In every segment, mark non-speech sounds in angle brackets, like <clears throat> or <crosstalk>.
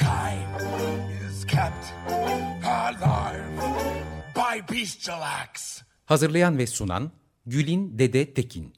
Mankind is kept alive by bestial acts. Hazırlayan ve sunan Gülin Dede Tekin.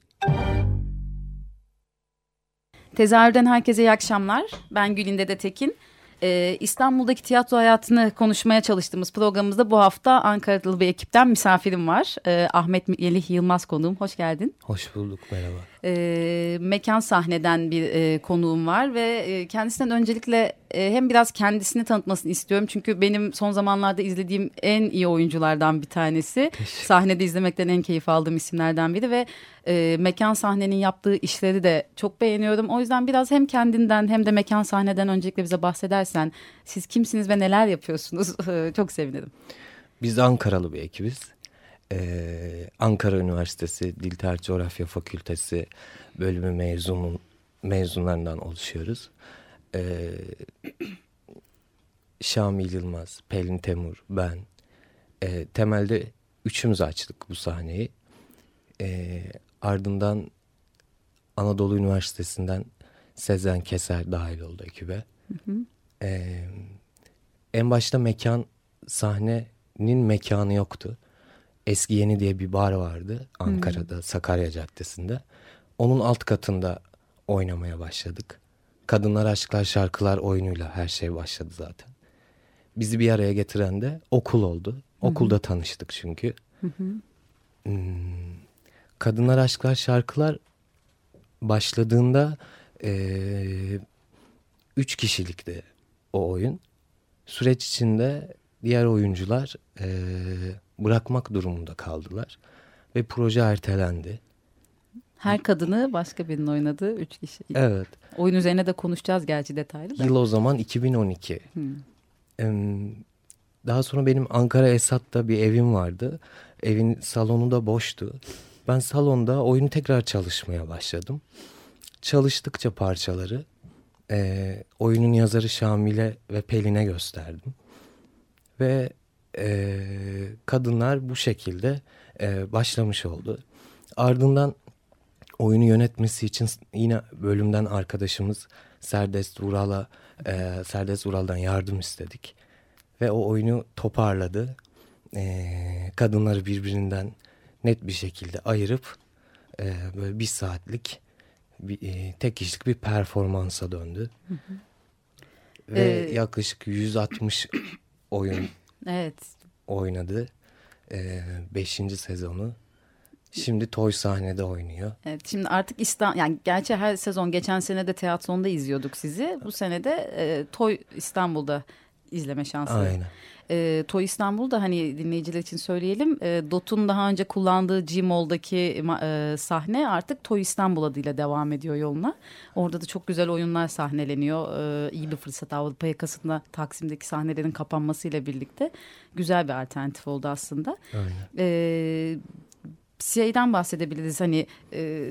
Tezahürden herkese iyi akşamlar. Ben Gülin Dede Tekin. Ee, İstanbul'daki tiyatro hayatını konuşmaya çalıştığımız programımızda bu hafta Ankaralı bir ekipten misafirim var. Ee, Ahmet Melih Yılmaz konuğum. Hoş geldin. Hoş bulduk, merhaba. Ee, mekan sahneden bir e, konuğum var ve e, kendisinden öncelikle e, hem biraz kendisini tanıtmasını istiyorum. Çünkü benim son zamanlarda izlediğim en iyi oyunculardan bir tanesi. Sahnede izlemekten en keyif aldığım isimlerden biri ve e, mekan sahnenin yaptığı işleri de çok beğeniyorum. O yüzden biraz hem kendinden hem de mekan sahneden öncelikle bize bahsedersen siz kimsiniz ve neler yapıyorsunuz <laughs> çok sevinirim. Biz Ankaralı bir ekibiz. Ee, Ankara Üniversitesi Dil Tarih Coğrafya Fakültesi bölümü mezunun mezunlarından oluşuyoruz. Ee, Şamil Yılmaz, Pelin Temur, ben. Ee, temelde üçümüz açtık bu sahneyi. Ee, ardından Anadolu Üniversitesi'nden Sezen Keser dahil oldu ekibe. Hı hı. Ee, en başta mekan sahnenin mekanı yoktu. Eski Yeni diye bir bar vardı Ankara'da hmm. Sakarya Caddesi'nde. Onun alt katında oynamaya başladık. Kadınlar Aşklar Şarkılar oyunuyla her şey başladı zaten. Bizi bir araya getiren de okul oldu. Okulda hmm. tanıştık çünkü. Hmm. Kadınlar Aşklar Şarkılar başladığında e, üç kişilikti o oyun. Süreç içinde diğer oyuncular e, bırakmak durumunda kaldılar ve proje ertelendi. Her kadını başka birinin oynadığı üç kişi. Evet. Oyun üzerine de konuşacağız gerçi detaylı da. Yıl o zaman 2012. Hmm. Daha sonra benim Ankara Esat'ta bir evim vardı. Evin salonu da boştu. Ben salonda oyunu tekrar çalışmaya başladım. Çalıştıkça parçaları e, oyunun yazarı Şamil'e ve Pelin'e gösterdim. Ve e, kadınlar bu şekilde e, başlamış oldu. Ardından oyunu yönetmesi için yine bölümden arkadaşımız Serdest Ural'a e, Serdest Ural'dan yardım istedik. Ve o oyunu toparladı. E, kadınları birbirinden net bir şekilde ayırıp e, böyle bir saatlik bir, e, tek kişilik bir performansa döndü. Hı hı. Ve ee, yaklaşık 160 oyun evet. oynadı. Ee, beşinci sezonu. Şimdi Toy sahnede oynuyor. Evet, şimdi artık İstanbul yani gerçi her sezon geçen sene de tiyatronda izliyorduk sizi. Bu sene de e, Toy İstanbul'da izleme şansı Aynen e, Toy İstanbul'da hani dinleyiciler için söyleyelim. E, Dot'un daha önce kullandığı G-Mall'daki e, sahne artık Toy İstanbul adıyla devam ediyor yoluna. Orada da çok güzel oyunlar sahneleniyor. E, iyi bir fırsat Avrupa yakasında Taksim'deki sahnelerin kapanmasıyla birlikte güzel bir alternatif oldu aslında. Aynen. E, şeyden bahsedebiliriz hani e,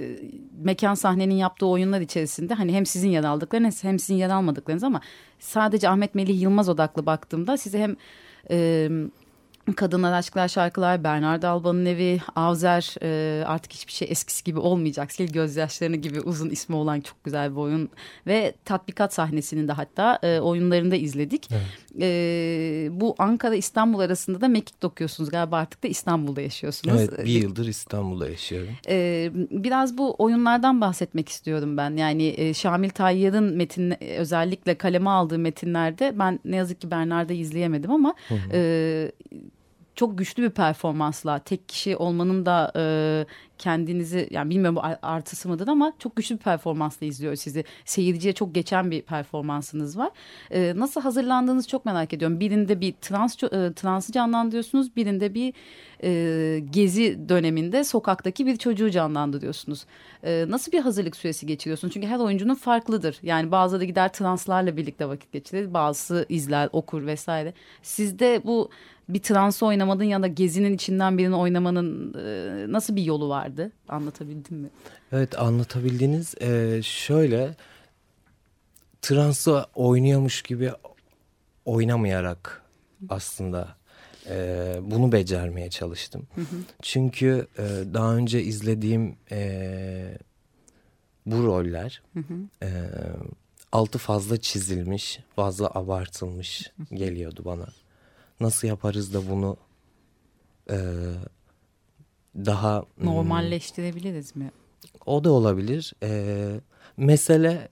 mekan sahnenin yaptığı oyunlar içerisinde hani hem sizin yer aldıklarınız hem sizin yer almadıklarınız ama sadece Ahmet Melih Yılmaz odaklı baktığımda size hem e, Kadınlar Aşklar Şarkılar, Bernard Alba'nın evi, Avzer e, artık hiçbir şey eskisi gibi olmayacak. Sil gözyaşlarını gibi uzun ismi olan çok güzel bir oyun. Ve tatbikat sahnesinin de hatta e, oyunlarında izledik. Evet. E, bu Ankara İstanbul arasında da mekik dokuyorsunuz galiba artık da İstanbul'da yaşıyorsunuz. Evet bir yıldır İstanbul'da yaşıyorum. E, biraz bu oyunlardan bahsetmek istiyorum ben. Yani e, Şamil Tayyar'ın metin özellikle kaleme aldığı metinlerde ben ne yazık ki Bernard'ı izleyemedim ama... Hı hı. E, çok güçlü bir performansla tek kişi olmanın da e, kendinizi yani bilmiyorum bu artısı mıdır ama çok güçlü bir performansla izliyor sizi. Seyirciye çok geçen bir performansınız var. E, nasıl hazırlandığınızı çok merak ediyorum. Birinde bir trans e, transı canlandırıyorsunuz. Birinde bir e, gezi döneminde sokaktaki bir çocuğu canlandırıyorsunuz. E, nasıl bir hazırlık süresi geçiriyorsunuz? Çünkü her oyuncunun farklıdır. Yani bazıları gider translarla birlikte vakit geçirir. Bazısı izler, okur vesaire. Sizde bu bir transı oynamanın ya da gezinin içinden birini oynamanın e, nasıl bir yolu vardı? Anlatabildim mi? Evet anlatabildiğiniz e, şöyle transı oynuyormuş gibi oynamayarak aslında e, bunu becermeye çalıştım. Hı hı. Çünkü e, daha önce izlediğim e, bu roller hı hı. E, altı fazla çizilmiş, fazla abartılmış geliyordu bana. Nasıl yaparız da bunu e, daha... Hmm, Normalleştirebiliriz mi? O da olabilir. E, mesele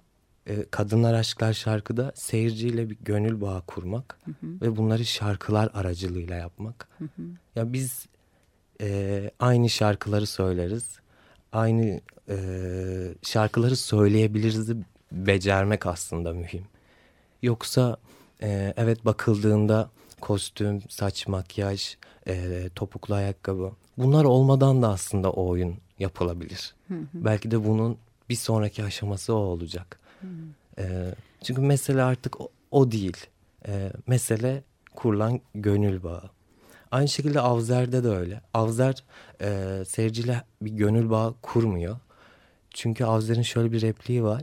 e, Kadınlar Aşklar şarkıda seyirciyle bir gönül bağı kurmak hı hı. ve bunları şarkılar aracılığıyla yapmak. Hı hı. Ya biz e, aynı şarkıları söyleriz. Aynı e, şarkıları söyleyebiliriz becermek aslında mühim. Yoksa e, evet bakıldığında kostüm, saç, makyaj, e, topuklu ayakkabı bunlar olmadan da aslında o oyun yapılabilir. Hı hı. Belki de bunun bir sonraki aşaması o olacak. E, çünkü mesele artık o, o değil. E, mesele kurulan gönül bağı. Aynı şekilde Avzer'de de öyle. Avzer e, seyirciyle bir gönül bağı kurmuyor. Çünkü Avzer'in şöyle bir repliği var.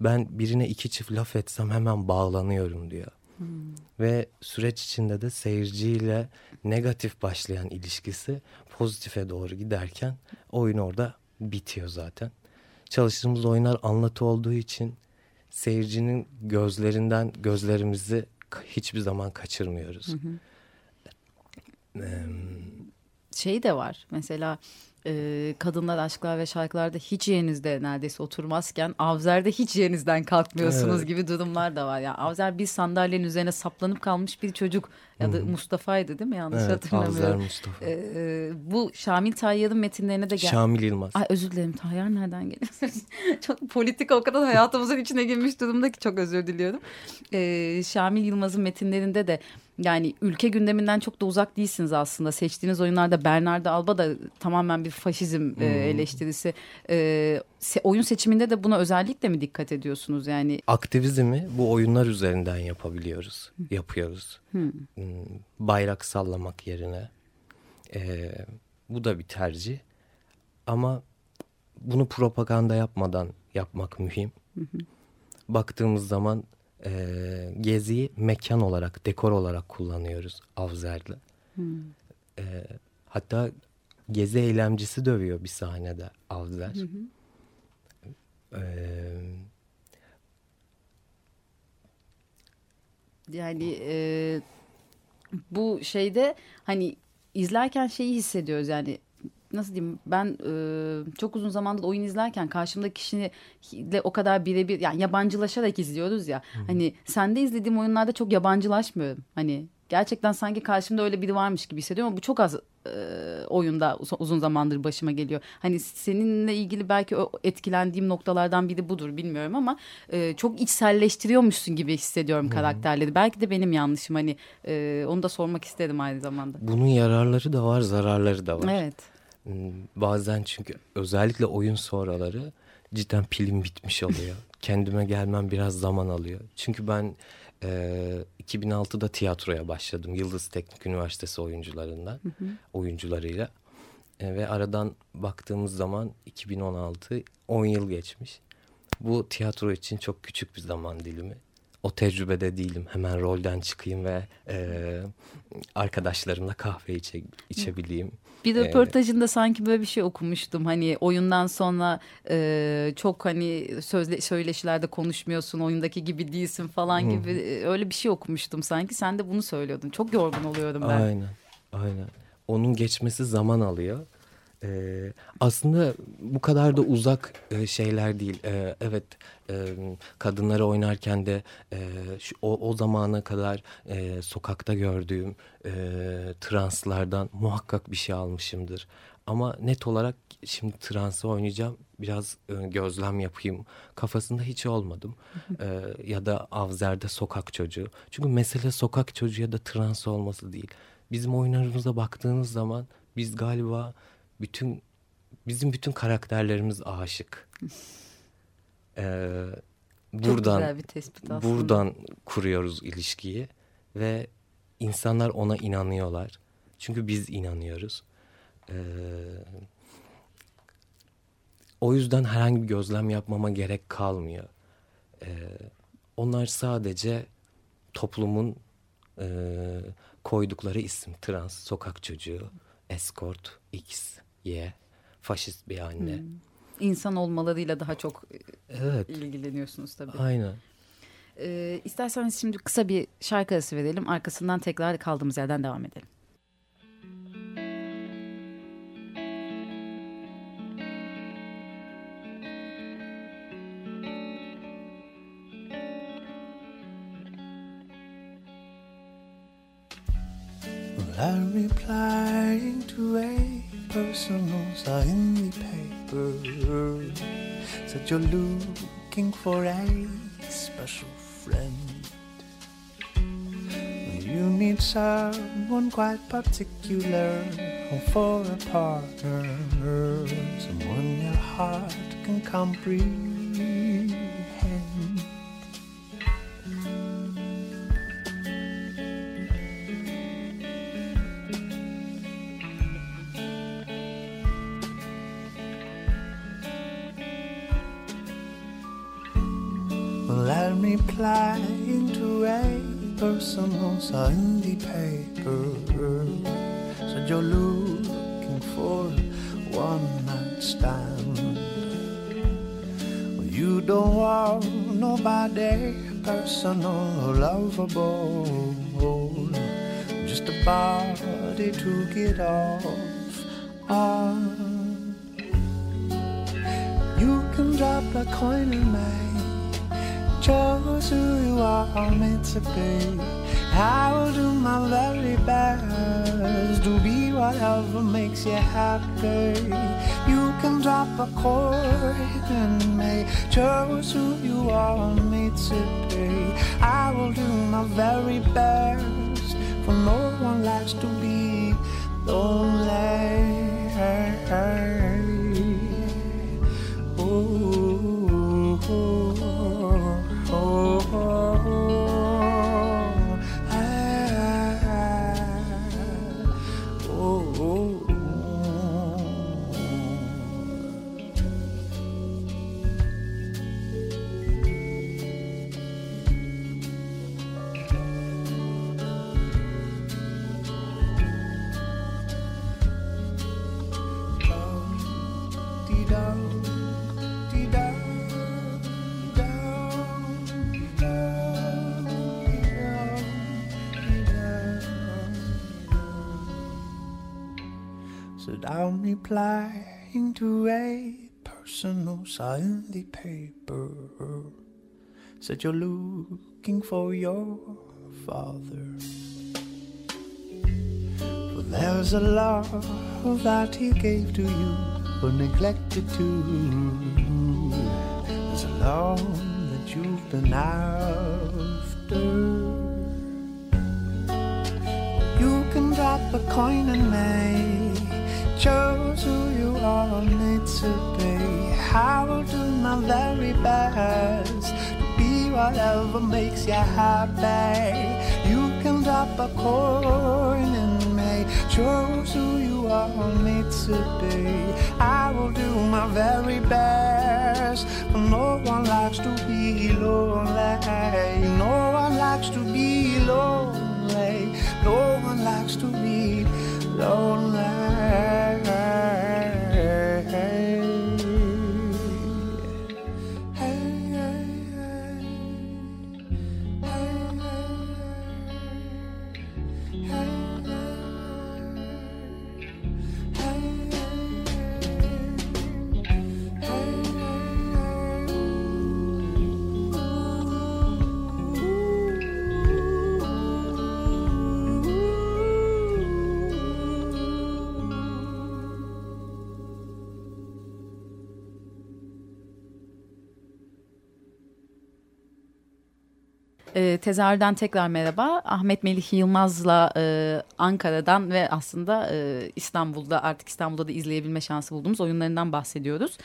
Ben birine iki çift laf etsem hemen bağlanıyorum diyor. Hmm. Ve süreç içinde de seyirciyle negatif başlayan ilişkisi pozitife doğru giderken oyun orada bitiyor zaten. Çalıştığımız oyunlar anlatı olduğu için seyircinin gözlerinden gözlerimizi hiçbir zaman kaçırmıyoruz. Hı hı. Şey de var mesela e, kadınlar aşklar ve şarkılarda hiç yerinizde neredeyse oturmazken Avzer'de hiç yerinizden kalkmıyorsunuz evet. gibi durumlar da var. Yani Avzer bir sandalyenin üzerine saplanıp kalmış bir çocuk ya da Mustafa'ydı değil mi yanlış evet, hatırlamıyorum. Avzer Mustafa. E, e, bu Şamil Tayyar'ın metinlerine de gel. Şamil Yılmaz. Ay özür dilerim Tayyar nereden geliyor? <laughs> çok politik o kadar hayatımızın içine girmiş durumda ki çok özür diliyorum. E, Şamil Yılmaz'ın metinlerinde de yani ülke gündeminden çok da uzak değilsiniz aslında. Seçtiğiniz oyunlarda Bernardo Alba da tamamen bir faşizm hmm. e, eleştirisi. E, se, oyun seçiminde de buna özellikle mi dikkat ediyorsunuz yani? Aktivizmi bu oyunlar üzerinden yapabiliyoruz, hmm. yapıyoruz. Hmm. Bayrak sallamak yerine. E, bu da bir tercih. Ama bunu propaganda yapmadan yapmak mühim. Hı Baktığımız zaman e, geziyi mekan olarak, dekor olarak kullanıyoruz Avzer'le. Hmm. E, hatta gezi eylemcisi dövüyor bir sahnede Avzer. Hı hı. E, yani e, bu şeyde hani izlerken şeyi hissediyoruz yani nasıl diyeyim ben e, çok uzun zamandır oyun izlerken karşımdaki kişiyle o kadar birebir yani yabancılaşarak izliyoruz ya. Hı. Hani sende izlediğim oyunlarda çok yabancılaşmıyorum. Hani gerçekten sanki karşımda öyle biri varmış gibi hissediyorum ama bu çok az e, oyunda uzun zamandır başıma geliyor. Hani seninle ilgili belki o etkilendiğim noktalardan biri budur bilmiyorum ama e, çok içselleştiriyormuşsun gibi hissediyorum karakterleri. Belki de benim yanlışım hani e, onu da sormak istedim aynı zamanda. Bunun yararları da var zararları da var. Evet. Hmm, bazen çünkü özellikle oyun sonraları cidden pilim bitmiş oluyor. <laughs> Kendime gelmem biraz zaman alıyor. Çünkü ben e, 2006'da tiyatroya başladım. Yıldız Teknik Üniversitesi oyuncularından, hı hı. oyuncularıyla. E, ve aradan baktığımız zaman 2016 10 yıl geçmiş. Bu tiyatro için çok küçük bir zaman dilimi o tecrübede değilim. Hemen rolden çıkayım ve e, arkadaşlarımla kahve içe, içebileyim. Bir röportajında ee, sanki böyle bir şey okumuştum. Hani oyundan sonra e, çok hani sözle, söyleşilerde konuşmuyorsun, oyundaki gibi değilsin falan hı. gibi öyle bir şey okumuştum sanki. Sen de bunu söylüyordun. Çok yorgun oluyorum ben. Aynen, aynen. Onun geçmesi zaman alıyor. Ee, aslında bu kadar da uzak e, şeyler değil. Ee, evet e, kadınları oynarken de e, şu, o, o zamana kadar e, sokakta gördüğüm e, translardan muhakkak bir şey almışımdır. Ama net olarak şimdi transı oynayacağım biraz e, gözlem yapayım kafasında hiç olmadım. E, ya da Avzer'de sokak çocuğu. Çünkü mesele sokak çocuğu ya da trans olması değil. Bizim oyunlarımıza baktığınız zaman biz galiba bütün bizim bütün karakterlerimiz aşık. <laughs> Ee, buradan güzel bir tespit aslında. buradan kuruyoruz ilişkiyi ve insanlar ona inanıyorlar. Çünkü biz inanıyoruz. Ee, o yüzden herhangi bir gözlem yapmama gerek kalmıyor. Ee, onlar sadece toplumun e, koydukları isim. Trans, sokak çocuğu, escort, X, Y, faşist bir anne. İnsan olmalarıyla daha çok e, Evet, ilgileniyorsunuz tabii. aynen. Ee, isterseniz şimdi kısa bir şarkı arası verelim. Arkasından tekrar kaldığımız yerden devam edelim. I'm replying to a personal in the paper. Said you're looking for a special friend. You need someone quite particular for a partner, someone your heart can comprehend. The paper. Said you're looking for one night stand. Well, you don't want nobody personal or lovable. Just a body to get off on. You can drop a coin in me, chose who you are meant to be. I will do my very best to be whatever makes you happy. You can drop a coin in me, chose who you are meant to be. I will do my very best, for no one likes to be lonely. I'm replying to a person who signed the paper. Said you're looking for your father. For there's a love that he gave to you, but neglected to. There's a love that you've been after. You can drop a coin and make my very best to be whatever makes you happy. You can drop a coin and me, chose who you are made to be. I will do my very best, but no one likes to be lonely. No one likes to be lonely. No one likes to be lonely. E, tezahürden tekrar merhaba. Ahmet Melih Yılmaz'la e, Ankara'dan ve aslında e, İstanbul'da artık İstanbul'da da izleyebilme şansı bulduğumuz oyunlarından bahsediyoruz.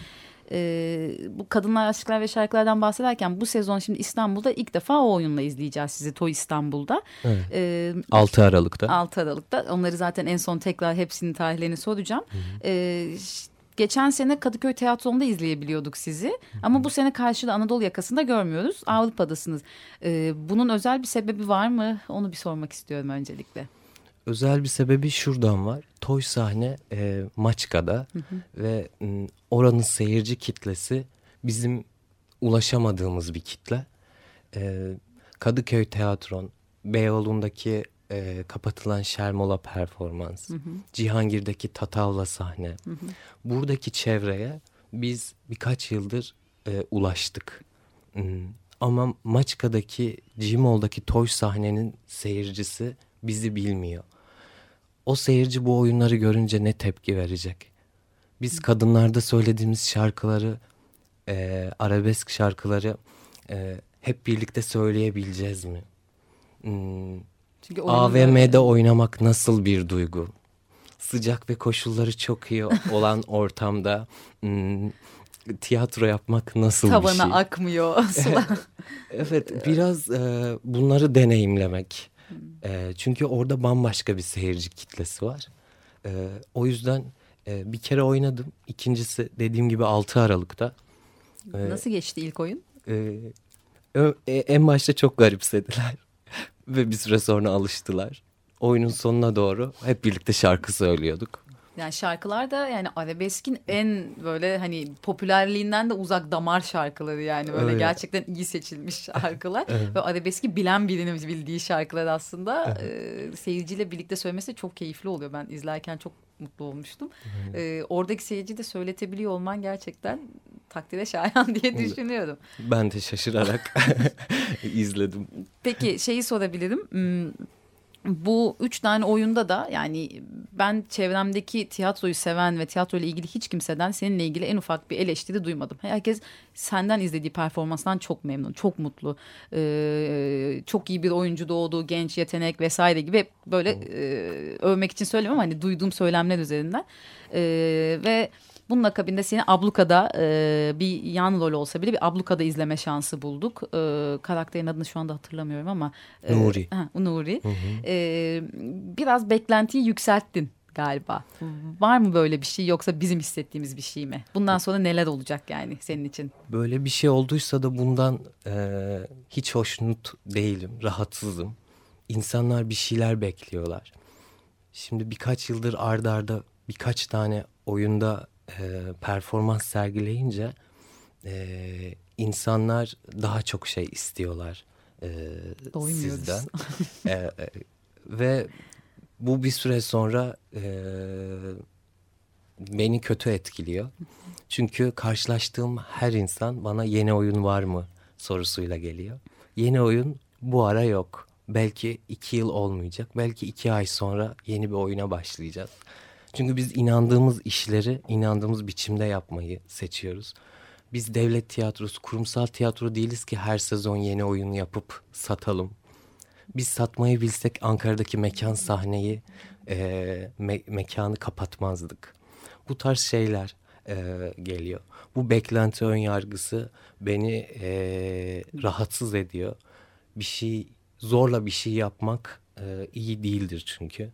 E, bu kadınlar aşklar ve şarkılardan bahsederken bu sezon şimdi İstanbul'da ilk defa o oyunla izleyeceğiz sizi Toy İstanbul'da. Evet. E, 6 Aralık'ta. 6 Aralık'ta. Onları zaten en son tekrar hepsinin tarihlerini soracağım. Ee, ş- geçen sene Kadıköy Tiyatrosu'nda izleyebiliyorduk sizi. Ama bu sene karşıda Anadolu yakasında görmüyoruz. Avrupa'dasınız. Ee, bunun özel bir sebebi var mı? Onu bir sormak istiyorum öncelikle. Özel bir sebebi şuradan var. Toy sahne e, Maçka'da ve m, oranın seyirci kitlesi bizim ulaşamadığımız bir kitle. E, Kadıköy Tiyatron, Beyoğlu'ndaki e, kapatılan Şermola performans, Cihangir'deki Tatavla sahne. Buradaki çevreye biz birkaç yıldır e, ulaştık. Hmm, Ama Maçka'daki, Cimol'daki Toy sahnenin seyircisi bizi bilmiyor. O seyirci bu oyunları görünce ne tepki verecek? Biz kadınlarda söylediğimiz şarkıları, e, arabesk şarkıları e, hep birlikte söyleyebileceğiz mi? Hmm, Çünkü AVM'de oynamak nasıl bir duygu? Sıcak ve koşulları çok iyi <laughs> olan ortamda hmm, tiyatro yapmak nasıl bir Tavana şey? akmıyor <laughs> sular. Evet biraz e, bunları deneyimlemek. E, çünkü orada bambaşka bir seyirci kitlesi var. E, o yüzden e, bir kere oynadım. İkincisi dediğim gibi 6 Aralık'ta. Nasıl geçti ilk oyun? E, e, en başta çok garipsediler. <laughs> Ve bir süre sonra alıştılar. Oyunun sonuna doğru hep birlikte şarkı söylüyorduk. Yani şarkılar da yani arabeskin en böyle hani popülerliğinden de uzak damar şarkıları yani böyle Öyle. gerçekten iyi seçilmiş <laughs> şarkılar. Ve arabeski bilen birinin bildiği şarkılar aslında e, seyirciyle birlikte söylemesi çok keyifli oluyor. Ben izlerken çok mutlu olmuştum. E, oradaki seyirci de söyletebiliyor olman gerçekten takdire şayan <laughs> diye düşünüyorum. Ben de şaşırarak <laughs> izledim. Peki şeyi sorabilirim. Hmm, Bu üç tane oyunda da yani ben çevremdeki tiyatroyu seven ve tiyatro ile ilgili hiç kimseden seninle ilgili en ufak bir eleştiri duymadım. Herkes senden izlediği performanstan çok memnun, çok mutlu. Ee, çok iyi bir oyuncu doğdu, genç yetenek vesaire gibi böyle e, övmek için söylemiyorum hani duyduğum söylemler üzerinden. Ee, ve bunun akabinde seni Abluka'da e, bir yan rol olsa bile bir Abluka'da izleme şansı bulduk. E, karakterin adını şu anda hatırlamıyorum ama. e, Nuri. Ha, Nuri. E, biraz beklentiyi yükselttin galiba. Var mı böyle bir şey yoksa bizim hissettiğimiz bir şey mi? Bundan sonra neler olacak yani senin için? Böyle bir şey olduysa da bundan e, hiç hoşnut değilim, rahatsızım. İnsanlar bir şeyler bekliyorlar. Şimdi birkaç yıldır ardarda arda birkaç tane oyunda e, performans sergileyince e, insanlar daha çok şey istiyorlar e, sizden. <laughs> E, e, ve bu bir süre sonra e, beni kötü etkiliyor. Çünkü karşılaştığım her insan bana yeni oyun var mı sorusuyla geliyor. Yeni oyun bu ara yok. Belki iki yıl olmayacak. Belki iki ay sonra yeni bir oyuna başlayacağız. Çünkü biz inandığımız işleri inandığımız biçimde yapmayı seçiyoruz. Biz devlet tiyatrosu, kurumsal tiyatro değiliz ki her sezon yeni oyun yapıp satalım. Biz satmayı bilsek Ankara'daki mekan sahneyi, e, me- mekanı kapatmazdık. Bu tarz şeyler e, geliyor. Bu beklenti ön yargısı beni e, rahatsız ediyor. Bir şey zorla bir şey yapmak e, iyi değildir çünkü.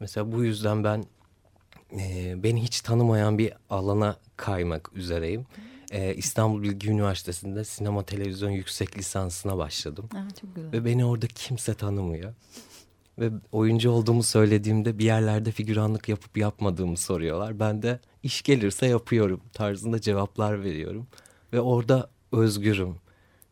Mesela bu yüzden ben e, beni hiç tanımayan bir alana kaymak üzereyim. E, İstanbul Bilgi Üniversitesi'nde sinema televizyon yüksek lisansına başladım. Ha, çok güzel. Ve beni orada kimse tanımıyor. Ve oyuncu olduğumu söylediğimde bir yerlerde figüranlık yapıp yapmadığımı soruyorlar. Ben de iş gelirse yapıyorum tarzında cevaplar veriyorum. Ve orada özgürüm.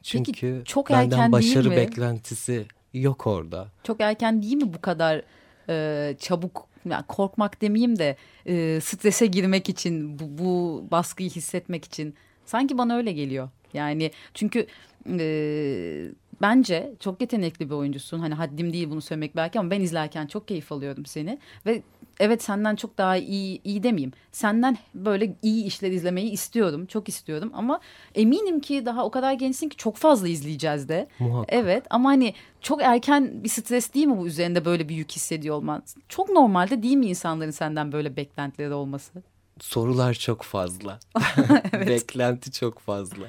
Çünkü çok benden erken değil başarı beklentisi yok orada. Çok erken değil mi bu kadar e, çabuk yani korkmak demeyeyim de e, strese girmek için bu, bu baskıyı hissetmek için sanki bana öyle geliyor. Yani çünkü e, bence çok yetenekli bir oyuncusun. Hani haddim değil bunu söylemek belki ama ben izlerken çok keyif alıyorum seni ve evet senden çok daha iyi iyi demeyeyim. Senden böyle iyi işler izlemeyi istiyorum. Çok istiyorum ama eminim ki daha o kadar gençsin ki çok fazla izleyeceğiz de. Muhakkak. Evet ama hani çok erken bir stres değil mi bu üzerinde böyle bir yük hissediyor olman? Çok normalde değil mi insanların senden böyle beklentileri olması? Sorular çok fazla. <laughs> Beklenti çok fazla.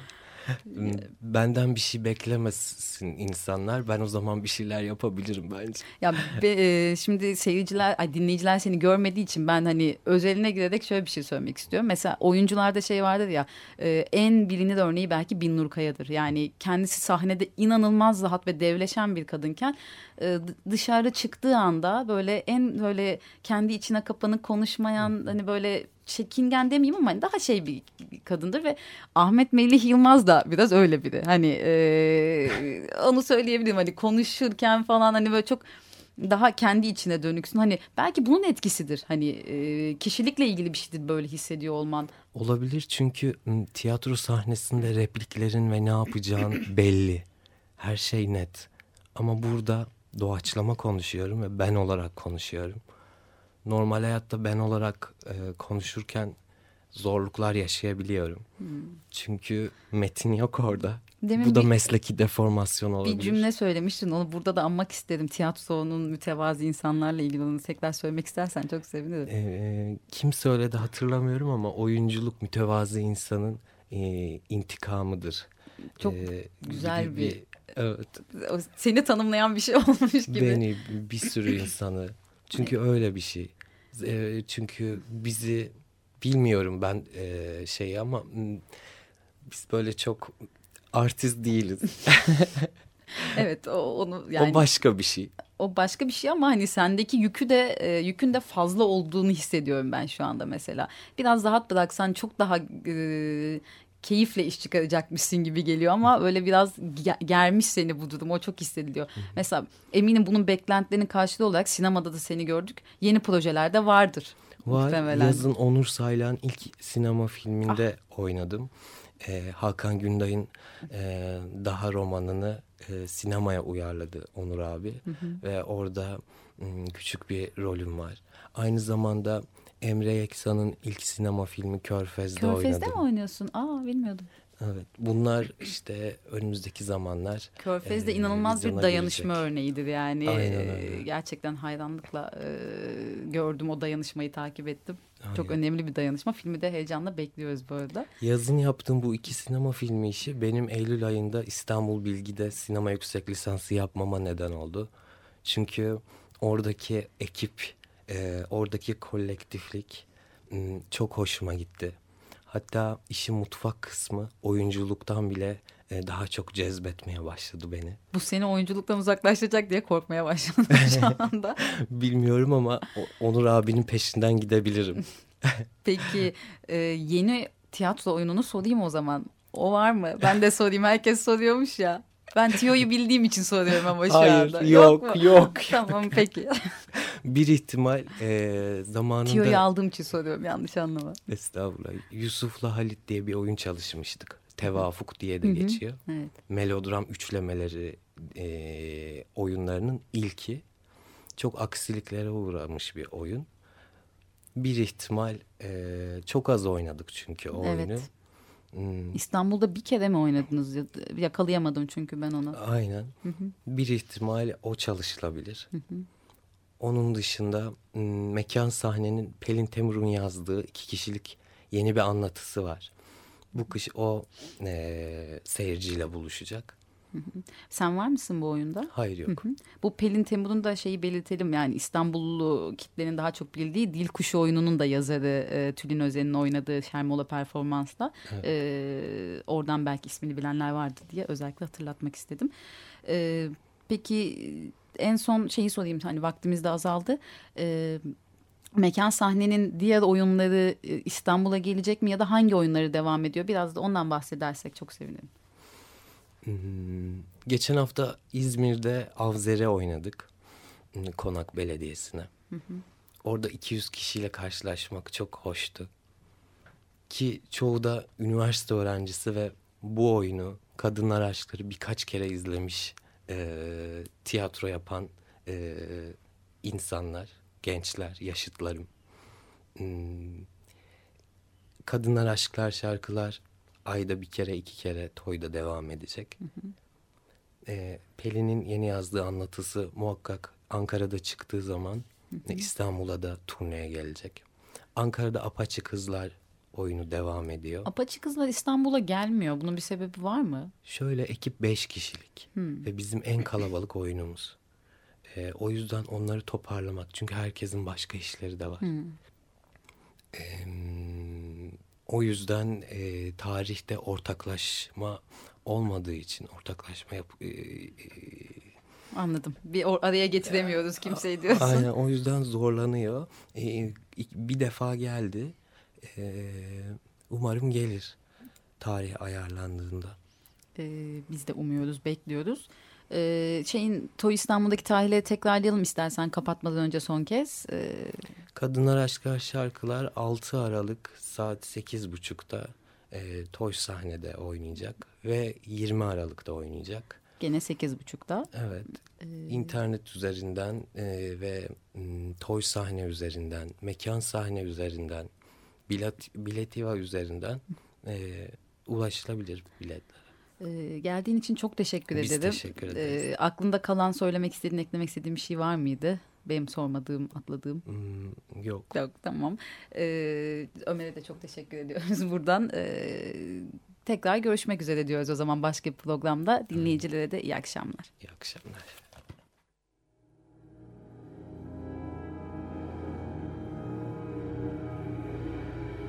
Benden bir şey beklemesin insanlar. Ben o zaman bir şeyler yapabilirim bence. Ya be, e, şimdi seyirciler, ay dinleyiciler seni görmediği için ben hani özeline girerek şöyle bir şey söylemek istiyorum. Mesela oyuncularda şey vardır ya e, en bilinir örneği belki Binnur Kaya'dır. Yani kendisi sahnede inanılmaz rahat ve devleşen bir kadınken e, dışarı çıktığı anda böyle en böyle kendi içine kapanık konuşmayan hani böyle çekingen demeyeyim ama hani daha şey bir kadındır ve Ahmet Melih Yılmaz da biraz öyle biri. Hani e, onu söyleyebilirim hani konuşurken falan hani böyle çok daha kendi içine dönüksün. Hani belki bunun etkisidir. Hani e, kişilikle ilgili bir şeydir böyle hissediyor olman. Olabilir çünkü tiyatro sahnesinde repliklerin ve ne yapacağın <clears throat> belli. Her şey net. Ama burada doğaçlama konuşuyorum ve ben olarak konuşuyorum. Normal hayatta ben olarak e, konuşurken zorluklar yaşayabiliyorum. Çünkü metin yok orada. Demin Bu da bir- mesleki deformasyon olabilir. Bir cümle söylemiştin onu burada da anmak isterim. Tiyatronun mütevazi insanlarla ilgili onu tekrar söylemek istersen çok sevinirim. Ee, kim söyledi hatırlamıyorum ama oyunculuk mütevazi insanın e, intikamıdır. Çok Ee, güzel gibi bir- evet, seni tanımlayan bir şey <laughs> olmuş gibi. beni bir sürü insanı çünkü öyle bir şey. Ee, çünkü bizi bilmiyorum ben e, şey ama biz böyle çok artist değiliz. <laughs> Evet o, onu yani o başka bir şey. o başka bir şey ama hani sendeki yükü de e, yükün de fazla olduğunu hissediyorum ben şu anda mesela. Biraz rahat bıraksan çok daha e, keyifle iş çıkaracakmışsın gibi geliyor ama öyle biraz ge- germiş seni bu durum o çok hissediliyor. Mesela eminim bunun beklentilerinin karşılığı olarak sinemada da seni gördük. Yeni projelerde vardır. Var. muhtemelen. Ah. Yazın Onur Saylan ilk sinema filminde oynadım. Ee, Hakan Günday'ın e, Daha romanını e, sinemaya uyarladı Onur abi. Ve orada küçük bir rolüm var. Aynı zamanda Emre Yeksan'ın ilk sinema filmi Körfez'de, Körfez'de oynadım. mi oynuyorsun? Aa bilmiyordum. Evet. Bunlar işte önümüzdeki zamanlar. Körfez'de e, inanılmaz bir dayanışma girecek. örneğidir yani. Aynen Ee, öyle. Gerçekten hayranlıkla e, gördüm o dayanışmayı takip ettim. Çok Aynen. önemli bir dayanışma. Filmi de heyecanla bekliyoruz bu arada. Yazın yaptığım bu iki sinema filmi işi benim Eylül ayında İstanbul Bilgi'de sinema yüksek lisansı yapmama neden oldu. Çünkü oradaki ekip, e, oradaki kolektiflik m, çok hoşuma gitti. Hatta işin mutfak kısmı oyunculuktan bile e, daha çok cezbetmeye başladı beni. Bu seni oyunculuktan uzaklaştıracak diye korkmaya başladım <laughs> şu anda. Bilmiyorum ama Onur abinin peşinden gidebilirim. <laughs> Peki e, yeni tiyatro oyununu sorayım o zaman. O var mı? Ben de sorayım. Herkes soruyormuş ya. Ben Tiyo'yu bildiğim için soruyorum ama şu Hayır, anda. yok, mu? yok. <laughs> tamam peki. Bir ihtimal e, zamanında... Tiyo'yu aldığım için soruyorum yanlış anlama. Estağfurullah. Yusuf'la Halit diye bir oyun çalışmıştık. Tevafuk diye de geçiyor. Evet. Melodram üçlemeleri e, oyunlarının ilki. Çok aksiliklere uğramış bir oyun. Bir ihtimal e, çok az oynadık çünkü o Evet. oyunu. Hmm, İstanbul'da bir kere mi oynadınız? Ya- Yakalayamadım çünkü ben onu. aynen. Bir ihtimal o çalışılabilir. Onun dışında mekan sahnenin Pelin Temur'un yazdığı iki kişilik yeni bir anlatısı var. Bu kış o e, seyirciyle buluşacak. Sen var mısın bu oyunda? Hayır yok. Hı. Bu Pelin Temur'un da şeyi belirtelim yani İstanbullu kitlenin daha çok bildiği Dil Kuşu oyununun da yazarı e, Tülin Özen'in oynadığı Şermola performansla e, oradan belki ismini bilenler vardı diye özellikle hatırlatmak istedim. E, peki en son şeyi sorayım hani vaktimiz de azaldı. E, Mekan sahnenin diğer oyunları e, İstanbul'a gelecek mi ya da hangi oyunları devam ediyor? Biraz da ondan bahsedersek çok sevinirim. Hmm, Geçen hafta İzmir'de Avzer'e oynadık. Hmm, Konak Belediyesi'ne. Orada 200 kişiyle karşılaşmak çok hoştu. Ki çoğu da üniversite öğrencisi ve bu oyunu Kadınlar Aşkları birkaç kere izlemiş e, tiyatro yapan e, insanlar, gençler, yaşıtlarım. Hmm, Kadınlar Aşklar şarkılar ayda bir kere iki kere toyda devam edecek. Ee, Pelin'in yeni yazdığı anlatısı muhakkak Ankara'da çıktığı zaman İstanbul'a da turneye gelecek. Ankara'da Apaçı Kızlar oyunu devam ediyor. Apaçı Kızlar İstanbul'a gelmiyor. Bunun bir sebebi var mı? Şöyle ekip beş kişilik ve bizim en kalabalık oyunumuz. Ee, o yüzden onları toparlamak çünkü herkesin başka işleri de var. Ee, o yüzden e, tarihte ortaklaşma olmadığı için ortaklaşma yap e, e, Anladım. Bir or- araya getiremiyoruz kimseyi diyorsun. aynen o yüzden zorlanıyor. İlk- bir defa geldi. Ee, umarım gelir tarih ayarlandığında. Ee, biz de umuyoruz, bekliyoruz. Ee, şeyin Toy İstanbul'daki tarihleri tekrarlayalım istersen kapatmadan önce son kez. Ee, Kadınlar Aşklar Şarkılar 6 Aralık saat 8.30'da e, Toy sahnede oynayacak ve 20 Aralık'ta oynayacak. gene 8.30'da. Evet. İnternet üzerinden e, ve m, Toy sahne üzerinden, mekan sahne üzerinden, bilet, biletiva üzerinden e, ulaşılabilir biletler. Ee, geldiğin için çok teşekkür Biz ederim. teşekkür ederiz. Ee, aklında kalan söylemek istediğin, eklemek istediğin bir şey var mıydı? Benim sormadığım, atladığım. Hmm, yok. Yok tamam. Ee, Ömer'e de çok teşekkür ediyoruz <laughs> buradan. Ee, tekrar görüşmek üzere diyoruz o zaman başka bir programda. Dinleyicilere de iyi akşamlar. İyi akşamlar.